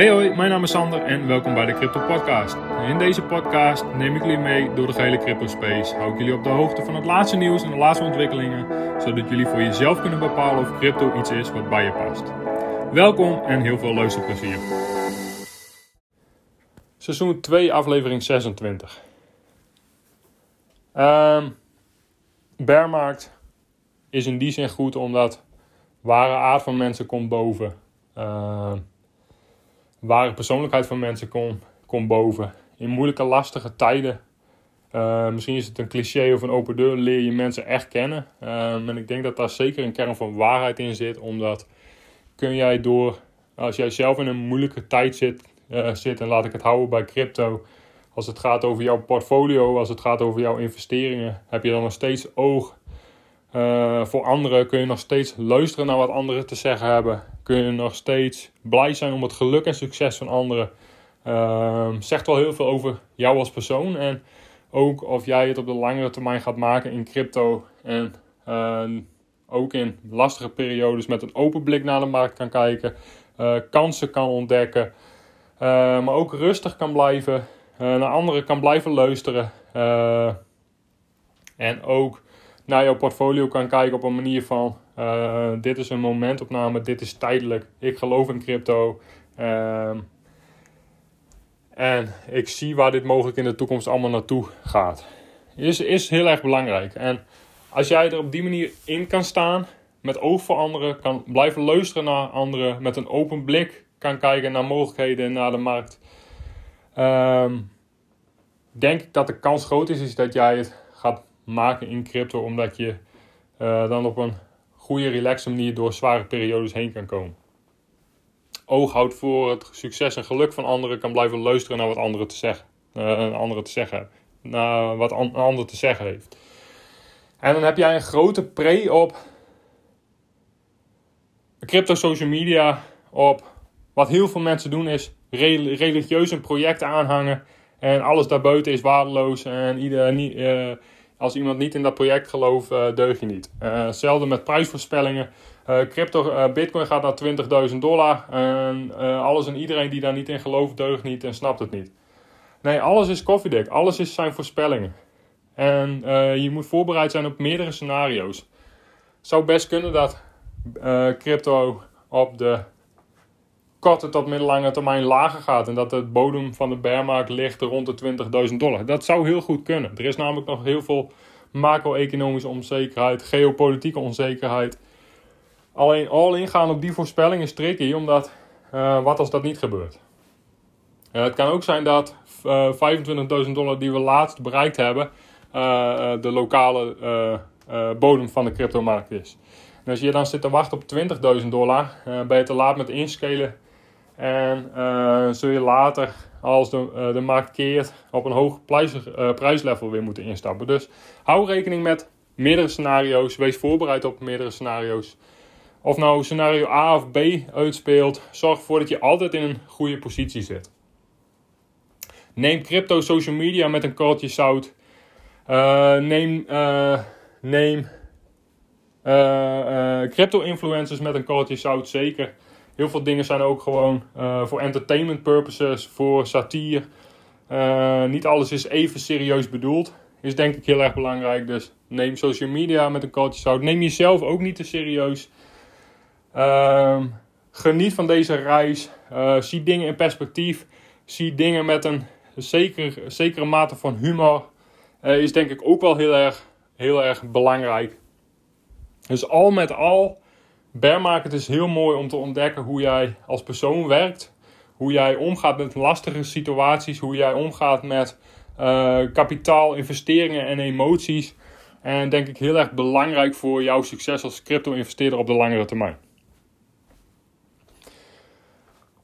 Hey hoi, mijn naam is Sander en welkom bij de Crypto Podcast. In deze podcast neem ik jullie mee door de gehele crypto space. Hou ik jullie op de hoogte van het laatste nieuws en de laatste ontwikkelingen, zodat jullie voor jezelf kunnen bepalen of crypto iets is wat bij je past. Welkom en heel veel luisterplezier. Seizoen 2, aflevering 26. Um, bearmarkt is in die zin goed omdat ware aard van mensen komt boven. Uh, ware persoonlijkheid van mensen komt kom boven. In moeilijke, lastige tijden. Uh, misschien is het een cliché of een open deur, leer je mensen echt kennen. Uh, en ik denk dat daar zeker een kern van waarheid in zit. Omdat kun jij door, als jij zelf in een moeilijke tijd zit, uh, zit en laat ik het houden bij crypto. Als het gaat over jouw portfolio, als het gaat over jouw investeringen, heb je dan nog steeds oog uh, voor anderen kun je nog steeds luisteren naar wat anderen te zeggen hebben. Kun je nog steeds blij zijn om het geluk en succes van anderen. Uh, zegt wel heel veel over jou als persoon. En ook of jij het op de langere termijn gaat maken in crypto. En uh, ook in lastige periodes met een open blik naar de markt kan kijken. Uh, kansen kan ontdekken. maar ook rustig kan blijven. naar anderen kan blijven luisteren. en ook naar jouw portfolio kan kijken op een manier van: uh, dit is een momentopname, dit is tijdelijk. Ik geloof in crypto. Uh, en ik zie waar dit mogelijk in de toekomst allemaal naartoe gaat. Is, is heel erg belangrijk. En als jij er op die manier in kan staan, met oog voor anderen, kan blijven luisteren naar anderen, met een open blik kan kijken naar mogelijkheden en naar de markt. Um, denk ik dat de kans groot is, is dat jij het gaat maken in crypto, omdat je uh, dan op een goede, relaxe manier door zware periodes heen kan komen. Oog houdt voor het succes en geluk van anderen, kan blijven luisteren naar wat anderen te zeggen, uh, anderen te zeggen naar wat een ander te zeggen heeft. En dan heb jij een grote pre op crypto social media, op wat heel veel mensen doen is religieus een project aanhangen en alles daarbuiten is waardeloos en ieder, uh, als iemand niet in dat project gelooft, uh, deug je niet. Uh, hetzelfde met prijsvoorspellingen. Uh, crypto, Bitcoin gaat naar 20.000 dollar. Alles en iedereen die daar niet in gelooft, deugt niet en snapt het niet. Nee, alles is koffiedek. Alles is zijn voorspellingen. En je moet voorbereid zijn op meerdere scenario's. Zou best kunnen dat crypto op de korte tot middellange termijn lager gaat. En dat de bodem van de bearmarkt ligt rond de 20.000 dollar. Dat zou heel goed kunnen. Er is namelijk nog heel veel macro-economische onzekerheid, geopolitieke onzekerheid. Alleen al ingaan op die voorspelling is tricky, omdat uh, wat als dat niet gebeurt? Het kan ook zijn dat uh, eh, 25.000 dollar die we laatst bereikt hebben, de lokale bodem van de cryptomarkt is. En als je dan zit te wachten op 20.000 dollar, ben je te laat met inschelen en uh, zul je later, als de, uh, de markt keert, op een hoog prijs, uh, prijslevel weer moeten instappen. Dus hou rekening met meerdere scenario's. Wees voorbereid op meerdere scenario's. Of nou scenario A of B uitspeelt, zorg ervoor dat je altijd in een goede positie zit. Neem crypto social media met een korreltje zout. neem neem crypto influencers met een korreltje zout zeker. Heel veel dingen zijn ook gewoon uh, voor entertainment purposes, voor satire. Uh, niet alles is even serieus bedoeld. Is denk ik heel erg belangrijk. Dus neem social media met een kooltje zout. Neem jezelf ook niet te serieus. Uh, geniet van deze reis. Uh, zie dingen in perspectief. Zie dingen met een zeker, zekere mate van humor. is denk ik ook wel heel erg, heel erg belangrijk. Dus al met al Bear market is heel mooi om te ontdekken hoe jij als persoon werkt. Hoe jij omgaat met lastige situaties. Hoe jij omgaat met uh, kapitaal, investeringen en emoties. En denk ik heel erg belangrijk voor jouw succes als crypto-investeerder op de langere termijn.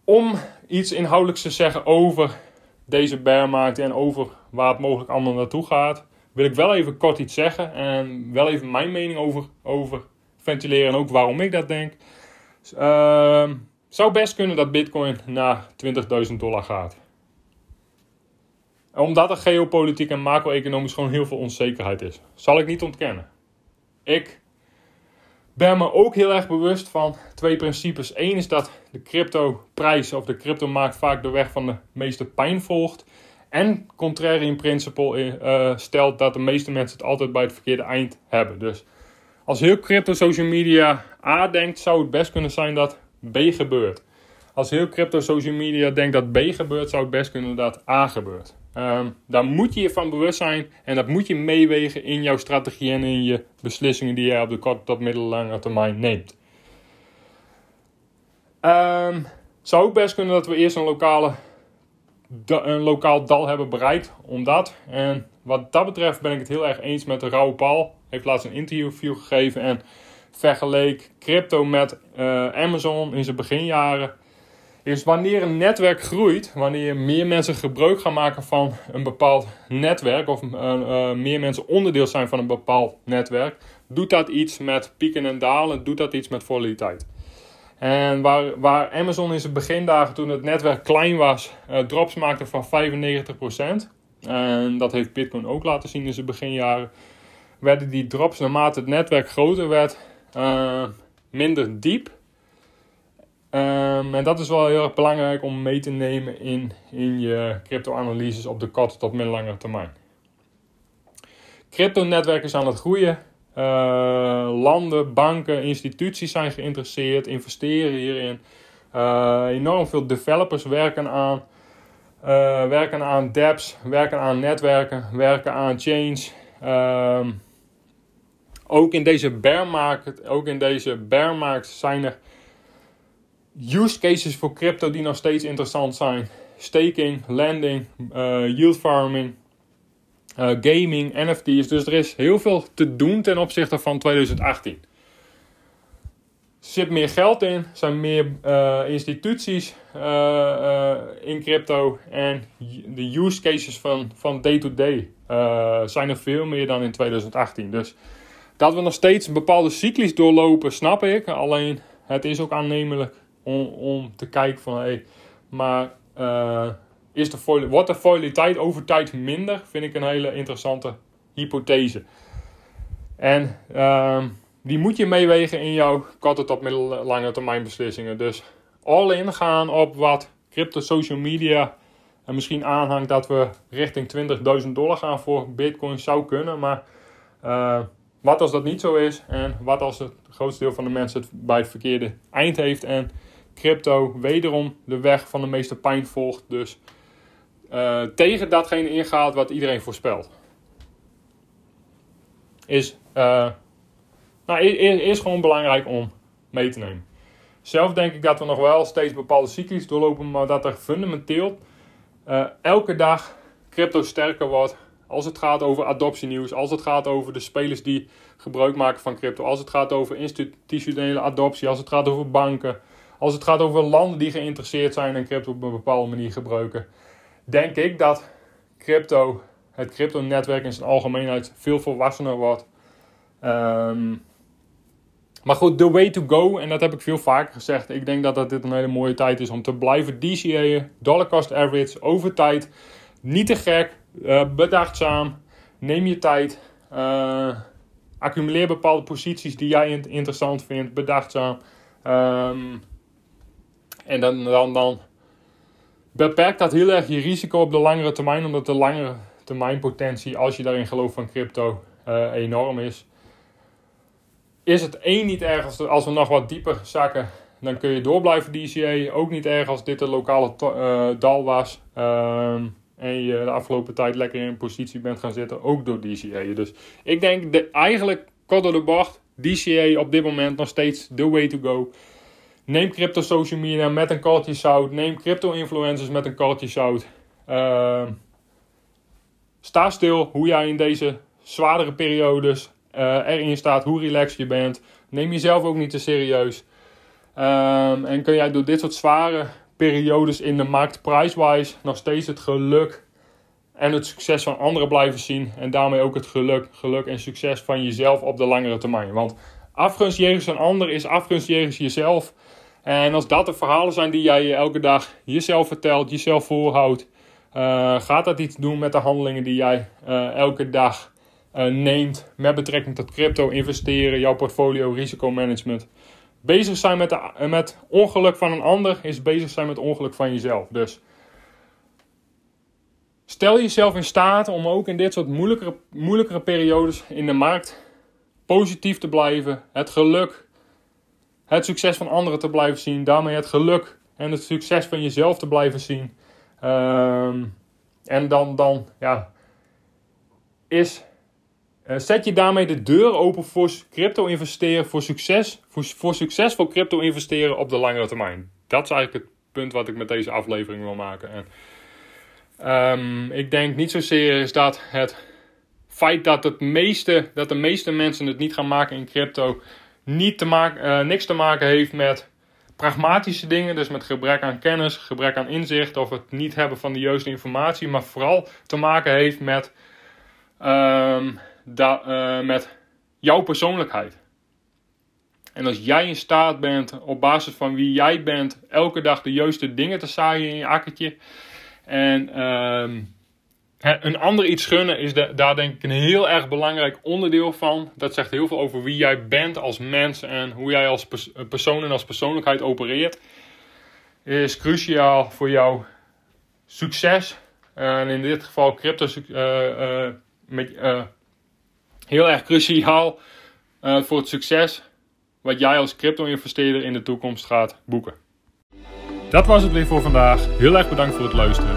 Om iets inhoudelijks te zeggen over deze bearmarkt en over waar het mogelijk allemaal naartoe gaat, wil ik wel even kort iets zeggen en wel even mijn mening over, over ventileren en ook waarom ik dat denk. Uh, zou best kunnen dat Bitcoin naar 20.000 dollar gaat. Omdat er geopolitiek en macro-economisch gewoon heel veel onzekerheid is. Zal ik niet ontkennen. Ik ben me ook heel erg bewust van twee principes. Eén is dat de crypto-prijs of de crypto-markt vaak de weg van de meeste pijn volgt. En contrarian principle uh, stelt dat de meeste mensen het altijd bij het verkeerde eind hebben. Dus als heel crypto social media A denkt, zou het best kunnen zijn dat B gebeurt. Als heel crypto social media denkt dat B gebeurt, zou het best kunnen dat A gebeurt. Um, daar moet je je van bewust zijn en dat moet je meewegen in jouw strategie en in je beslissingen die je op de korte tot middellange termijn neemt. Um, zou ook best kunnen dat we eerst een, lokale, een lokaal dal hebben bereikt, omdat. En wat dat betreft ben ik het heel erg eens met de Rauwe Paul. Heeft laatst een interview gegeven en vergeleek crypto met uh, Amazon in zijn beginjaren. Is wanneer een netwerk groeit, wanneer meer mensen gebruik gaan maken van een bepaald netwerk, of uh, uh, meer mensen onderdeel zijn van een bepaald netwerk, doet dat iets met pieken en dalen, doet dat iets met volatiliteit. En waar, waar Amazon in zijn begindagen, toen het netwerk klein was, drops maakte van 95%, en dat heeft Bitcoin ook laten zien in zijn beginjaren, werden die drops naarmate het netwerk groter werd, minder diep. Um, en dat is wel heel erg belangrijk om mee te nemen in, in je crypto-analyses op de korte tot middellange termijn. Crypto-netwerk is aan het groeien. Uh, landen, banken, instituties zijn geïnteresseerd, investeren hierin. Uh, enorm veel developers werken aan, uh, werken aan dApps, werken aan netwerken, werken aan chains. Um, ook in deze bear market, ook in deze bear market zijn er use cases voor crypto die nog steeds interessant zijn. Staking, lending, uh, yield farming, uh, gaming, NFT's. Dus er is heel veel te doen ten opzichte van 2018. Er zit meer geld in, zijn meer uh, instituties in crypto. En de use cases van, van day-to-day -day, zijn er veel meer dan in 2018. Dus dat we nog steeds een bepaalde cyclus doorlopen, snap ik. Alleen het is ook aannemelijk om, om te kijken van hé, hey, maar uh, is de wordt de volatiliteit over tijd minder? Vind ik een hele interessante hypothese. En uh, die moet je meewegen in jouw korte tot middellange termijn beslissingen. Dus all in gaan op wat crypto social media en misschien aanhangt dat we richting 20.000 dollar gaan voor bitcoin zou kunnen. Maar uh, wat als dat niet zo is en wat als het grootste deel van de mensen het bij het verkeerde eind heeft en crypto wederom de weg van de meeste pijn volgt. Dus uh, tegen datgene ingaat wat iedereen voorspelt. Is, uh, nou, is gewoon belangrijk om mee te nemen. Zelf denk ik dat we nog wel steeds bepaalde cyclus doorlopen, maar dat er fundamenteel uh, elke dag crypto sterker wordt. Als het gaat over adoptienieuws, als het gaat over de spelers die gebruik maken van crypto, als het gaat over institutionele adoptie, als het gaat over banken, als het gaat over landen die geïnteresseerd zijn in crypto op een bepaalde manier gebruiken, denk ik dat crypto, het crypto-netwerk in zijn algemeenheid veel volwassener wordt. Um, maar goed, the way to go, en dat heb ik veel vaker gezegd. Ik denk dat, dat dit een hele mooie tijd is om te blijven DCA'en. Dollar cost average, over tijd. Niet te gek, uh, bedachtzaam. Neem je tijd. Uh, accumuleer bepaalde posities die jij interessant vindt. Bedachtzaam. Um, en dan, dan, dan beperkt dat heel erg je risico op de langere termijn, omdat de langere termijn potentie, als je daarin gelooft van crypto, uh, enorm is. Is het één niet erg als, we nog wat dieper zakken, dan kun je door blijven DCA. Ook niet erg als dit een lokale dal was. Uh, en je de afgelopen tijd lekker in een positie bent gaan zitten, ook door DCA. Dus ik denk de, eigenlijk door de bocht, DCA op dit moment nog steeds the way to go. Neem crypto social media met een kortje zout. Neem crypto influencers met een kortje zout. Uh, sta stil hoe jij in deze zwaardere periodes uh, erin staat. Hoe relaxed je bent. Neem jezelf ook niet te serieus. Um, en kun jij door dit soort zware periodes in de markt price-wise nog steeds het geluk en het succes van anderen blijven zien. En daarmee ook het geluk, geluk en succes van jezelf op de langere termijn. Want afgunst jegens een ander is afgunst jegens jezelf. En als dat de verhalen zijn die jij elke dag jezelf vertelt, jezelf voorhoudt, uh, gaat dat iets doen met de handelingen die jij uh, elke dag neemt met betrekking tot crypto investeren, jouw portfolio, risicomanagement. Bezig zijn met, de, met ongeluk van een ander is bezig zijn met ongeluk van jezelf. Dus stel jezelf in staat om ook in dit soort moeilijkere, moeilijkere periodes in de markt positief te blijven. Het geluk, het succes van anderen te blijven zien. Daarmee het geluk en het succes van jezelf te blijven zien. Ehm, en dan, dan ja, is, zet je daarmee de deur open voor crypto investeren, voor, succes, voor, succesvol crypto investeren op de langere termijn. Dat is eigenlijk het punt wat ik met deze aflevering wil maken. En, um, ik denk niet zozeer is dat het feit dat, het meeste, dat de meeste mensen het niet gaan maken in crypto niet te maken, uh, niks te maken heeft met pragmatische dingen, dus met gebrek aan kennis, gebrek aan inzicht of het niet hebben van de juiste informatie, maar vooral te maken heeft met, um, uh, met jouw persoonlijkheid. En als jij in staat bent, op basis van wie jij bent, elke dag de juiste dingen te zaaien in je akkertje. En um, een ander iets gunnen is daar denk ik een heel erg belangrijk onderdeel van. Dat zegt heel veel over wie jij bent als mens en hoe jij als persoon en als persoonlijkheid opereert. Is cruciaal voor jouw succes. En in dit geval crypto uh, uh, met, heel erg cruciaal voor het succes wat jij als crypto-investeerder in de toekomst gaat boeken. Dat was het weer voor vandaag. Heel erg bedankt voor het luisteren.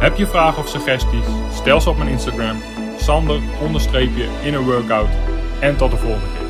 Heb je vragen of suggesties? Stel ze op mijn Instagram, sander in een workout. En tot de volgende keer.